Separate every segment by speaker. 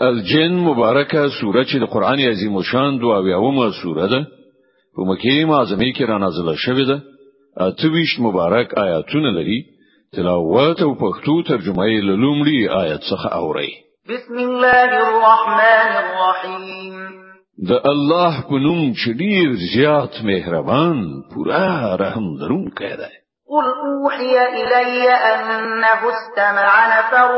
Speaker 1: الجن مبارکه سوره چې د قران عظیم شان دو اویاومه سوره ده. په مکه معظمه کې را نازله شوې ده. اته ویشت مبارک آیاتونه لري. تلاوت او پښتو ترجمه یې لومړی آیت څخه اوري
Speaker 2: بسم الله الرحمن الرحیم.
Speaker 1: د الله په نوم چې ډیر زیات مهربان پورا رحم درونکی دی.
Speaker 2: قل أوحي إلي أنه استمع نفر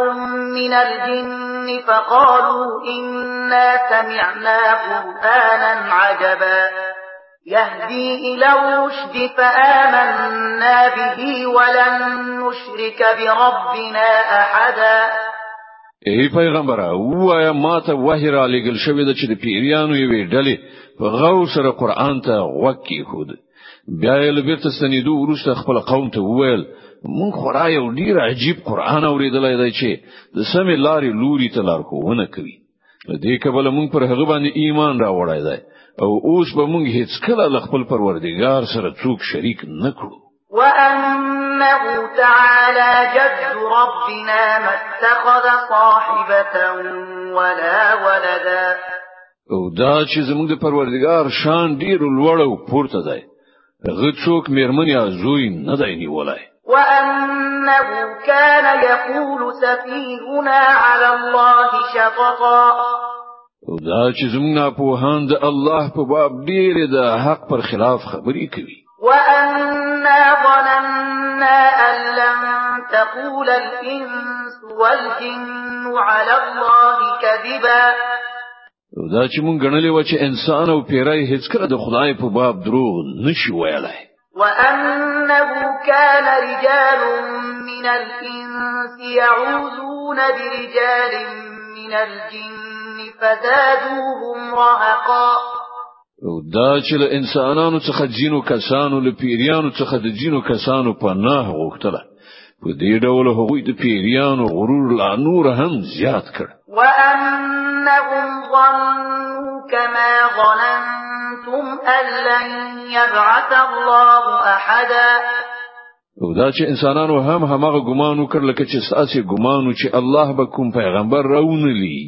Speaker 2: من الجن فقالوا إنا سمعنا قرآنا عجبا. يهدي إلى الرشد فآمنا به ولن نشرك بربنا أحدا.
Speaker 1: ای پیغمبر وایا ما ته وحی را لګل شوی د چې د پیریانو یوې ډلې په غو سره قرآن ته وکی خود بیا یې لبرته سنیدو ورسته خپل قوم ته وویل مونږ خورا یو ډیر عجیب قران اوریدلای دی چې د سمې لارې لوري ته لارښوونه کوي. دې کبل مونږ پر هغه باندې ایمان راوړای دی. او اوس به مونږ هیڅ کله خپل پروردگار سره څوک شریک نکړو.
Speaker 2: وأنه تعالى جد ربنا ما اتخذ صاحبة ولا ولدا.
Speaker 1: او دا چې زموږ د پروردگار شان ډیر لوړ او پورته دی. هغه څوک میرمن یا زوی نه دی نیولای
Speaker 2: وأنه كان يقول سفيهنا على الله شططا.
Speaker 1: دا چې زموږ په هان د الله په باب ډیر د حق پر خلاف خبرې کوي.
Speaker 2: وأنا ظننا أن لن تقول الإنس والجن على الله كذبا.
Speaker 1: دا چې مونږ غنلې و چې انسان أو پیرای هیڅ کله د خدای په باب دروغ نشي ویلای.
Speaker 2: وأنه كان رجال من الإنس يعوذون برجال من الجن فزادوهم رهقا.
Speaker 1: دا چې له انسانانو څخه جینو کسانو له پیریانو څخه د جینو کسانو په نه غوښتله په دې ډول هغوی د پیریانو غرور لا نور هم زیات کړ
Speaker 2: وأنهم ظنوا كما ظننتم أن لن يبعث الله أحدا.
Speaker 1: أو دا چې إنسانانو هم همغه ګمان وکړ لکه چې سأسي ګمان چې الله به کوم پیغمبر راونلی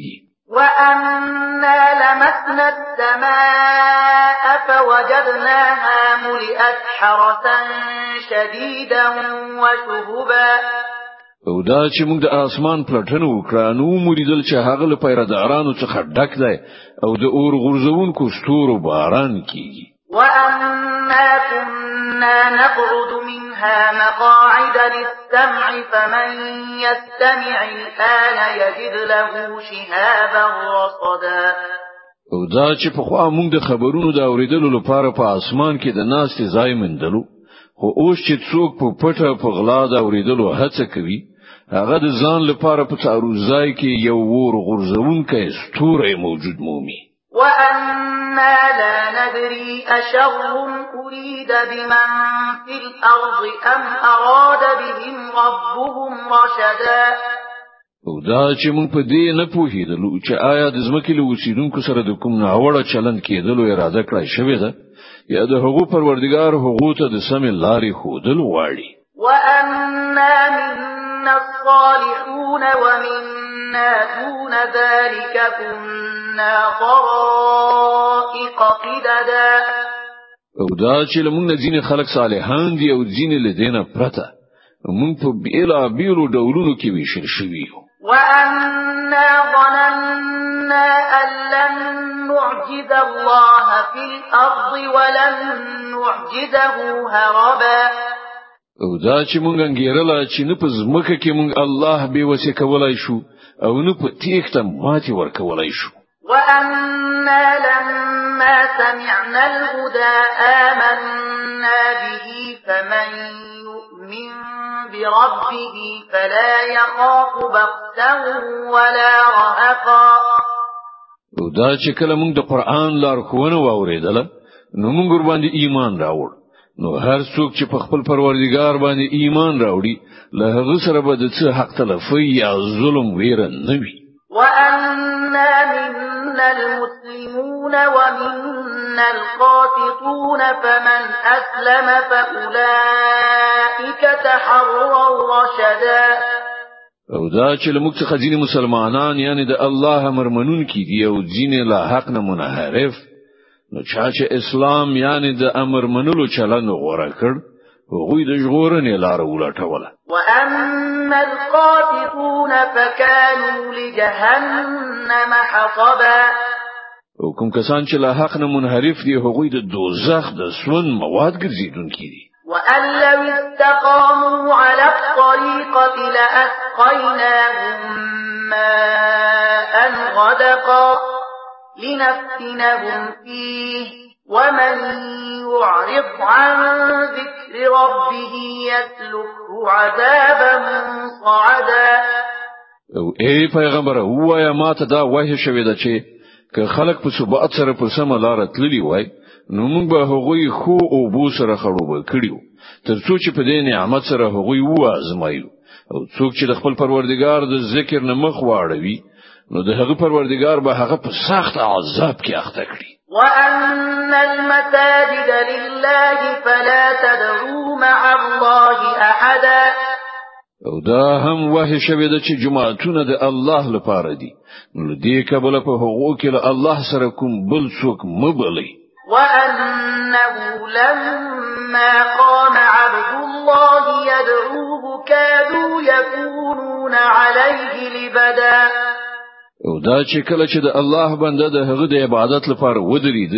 Speaker 2: وأنا لمسنا السماء فوجدناها ملئت حرسا شديدا وشهبا.
Speaker 1: او دا چې موږ د آسمان پلټنه وکړه نو ومو لیدل چې هغه له پیردارانو څخه ډک دی او د اور غورځونکو ستورو باران کیږي.
Speaker 2: وأنا كنا نقعد منها مقاعد للسمع فمن يستمع الآن يجد له شهابا رصدا.
Speaker 1: او دا چې په خوا موږ د خبرونو د اوریدلو لپاره په اسمان کې د ناستې ځای موندلو خو اوس چې څوک په پټه په غلا د اوریدلو هڅه کوي هغه د ځان لپاره په تعرضای کې یو ور غرزونکی ستوره موجود مومي.
Speaker 2: وأنا لا ندري أشر أريد بمن في الأرض أم أراد بهم ربهم رشدا
Speaker 1: او دا چې موږ په دې نه پوهیدلو چې آیا د ځمکې له اوسیدونکو سره د کوم ناوړه چلند کېدلو اراده کړای شوې ده یا د هغو پروردگار هغو ته د سمې لارې خودل واړي
Speaker 2: وأنا منا الصالحون ومنا دون ذلك كنا طرائق قددا.
Speaker 1: او دا چې موږ نه ځینې خلک صالحان دي او ځینې لدینه پرته موږ په بیلا بیلو ډولونو کې ویشل شوي یو
Speaker 2: وأنا ظننا أن لن نعجز الله في الأرض ولن نعجزه هربا.
Speaker 1: أو دا چې مونږ انګیرله چې نه په ځمکه کې مونږ الله به وسه کولای شو أو نه په تیښته ماتي ورکولای شو.
Speaker 2: وأنا لما سمعنا الهدى آمنا به فمن يؤمن بربه فلا يخاف بخسا ولا رهقا.
Speaker 1: او دا چې کله موږ د قران لارښوونه واوریدله نو موږ ور باندې ایمان راوړ نو هر څوک چې په خپل پروردګار باندې ایمان راوړي له هغه سره به د څه حق تلفي یا ظلم ویره نه وي.
Speaker 2: وأنا منا المسلمون ومنا القاسطون فمن أسلم فأولئك تحروا رشدا
Speaker 1: او دا چې موږ څخه ځینې مسلمانان یعنی د الله امرمنون کی دی او ځینې لا حق نه منحرف نو چا چې اسلام یعنی د امر منلو چلن غوړه کړ هغوی د ژغورنې لار ولټوله.
Speaker 2: واما القاتلون فكانوا لجهنم حطبا.
Speaker 1: او کوم کسان چې له حق نه منحرف دي هغوی د دوزخ د سون مواد ګرځیدونکي دي.
Speaker 2: وأن لو استقاموا على الطريقة لأسقيناهم ماء غدقا لنفتنهم فيه ومن يعرض عن ذكر ربه يسلكه عذابا صعدا.
Speaker 1: أو ای پیغمبر وایا ماته دا وایي شوی دا چې که خلک په ثبات سره په سم لار تللی وای نو موږ به هغوی خو او بو سره خړوب کړیو ترڅو چې په دې نعمت سره هغوی وازمایو او څوک چې د خپل پروردګار د ذکر نه مخ واړوي نو د هغه پروردګار به هغه په سخت عذاب کې اخته کړي.
Speaker 2: وأن المساجد لله فلا تدعوا مع الله أحدا
Speaker 1: او دا هم وحی شوی د چې جماعتونه د الله لپاره دي. نو دې کبل په حقوق کې الله سره کوم بل څوک مبلي
Speaker 2: وأنه لما قام عبد الله يدعوه كادوا يكونون عليه لبدا.
Speaker 1: او دا چې کله چې د الله بنده د هغه د عبادت لپاره ودرید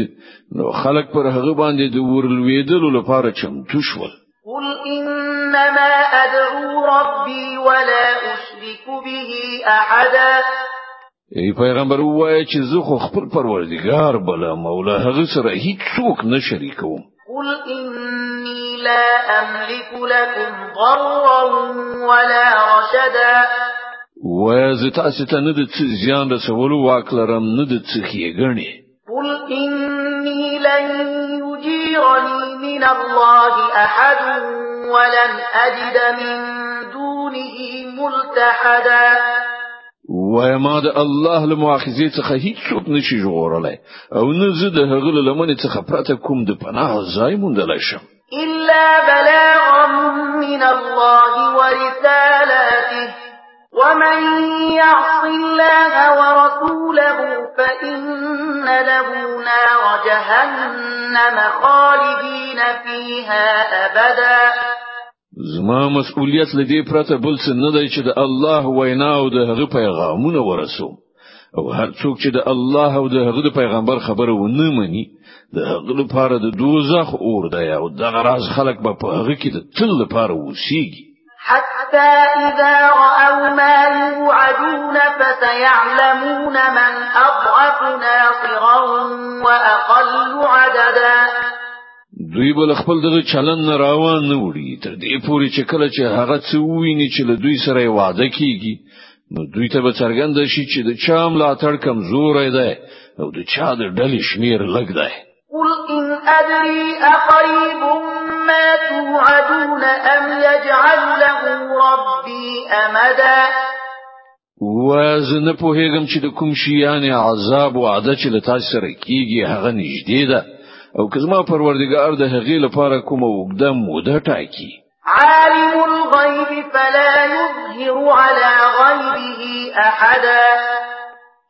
Speaker 1: نو خلک پر هغه باندې د ورلویدلو لپاره چمتو شول.
Speaker 2: قل إنما أدعو ربي ولا أشرك به أحدا.
Speaker 1: ای پیغمبر وایي چې زه خو خپل پروردگار بل مولا هغه سره هیڅ څوک نه شریکوم.
Speaker 2: قل إني لا أملك لكم ضرا ولا رشدا.
Speaker 1: وای زه تاسو ته نه د څه زیان رسولو واک لرم نه د څه ښېګڼې
Speaker 2: قل إني لن يجيرني من الله أحد ولن أجد من دونه ملتحدا.
Speaker 1: وای ما د الله له مؤاخذې څخه هیڅ څوک نشي جوړولای أو نه زه د هغه له لمنې څخه پرته کوم د پناه ځای موندلای شم
Speaker 2: إلا بلاغا من الله ورسالاته. ومن يعص الله ورسوله فإن له نار جهنم خالدين فيها أبدا.
Speaker 1: زما مسؤلیت لدی پرته بل څه نه دی چې د الله وینا او د هغه پیغامونه ورسو او هر څوک چې د الله او د هغه پیغمبر خبره ونه مني د هغه لپاره د دوزخ اور دی او د غراز خلک به په هغه کې د تل لپاره وسیږي
Speaker 2: حتى إذا رأوا ما يوعدون فسيعلمون من أضعف ناصرا وأقل عددا.
Speaker 1: دوی بل خپل دغه چلن نه روان نه وړي. تر دې پوري چې کله چې هغه څه ویني چې له دوی سره وعده کیږي نو دوی ته به څرګند شي چې د چا ملاتړ کمزور دی أو د چا د ډلې شمیر لږ دی.
Speaker 2: قل إن أدري أقريب ما توعدون أم يجعل له ربي أمدا؟
Speaker 1: وزنه په هیګم چې د کوم شي یعنی عذاب أو عادت چې له تاسو سره کیږي هغه نږدې ده. أو کزما پروردگار د هغې لپاره کوم وګده موده ټاکي.
Speaker 2: عالم الغيب فلا يظهر على غيبه أحدا.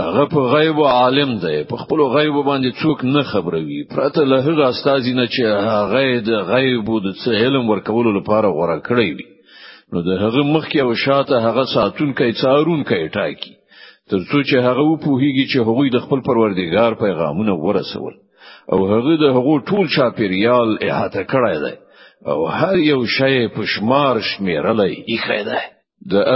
Speaker 1: هغه په غیب عالم دی. په خپل غیب باندې څوک نه خبروي. پرته له هغه استازي نه چې هغه د غیب د څه علم ورکولو لپاره غوړه کړی وي. نو د هغه مخکې او شاته هغه ساتون کوي څارون کوي ټاکي. ترڅو چې هغه وپوهیږي چې هغوی د خپل پروردګار پیغامونه ورسول. او هغه د هغو ټول چاپیریال احاطه کړی دی. او هر یو شی په شمار شمیرلای یې خیده د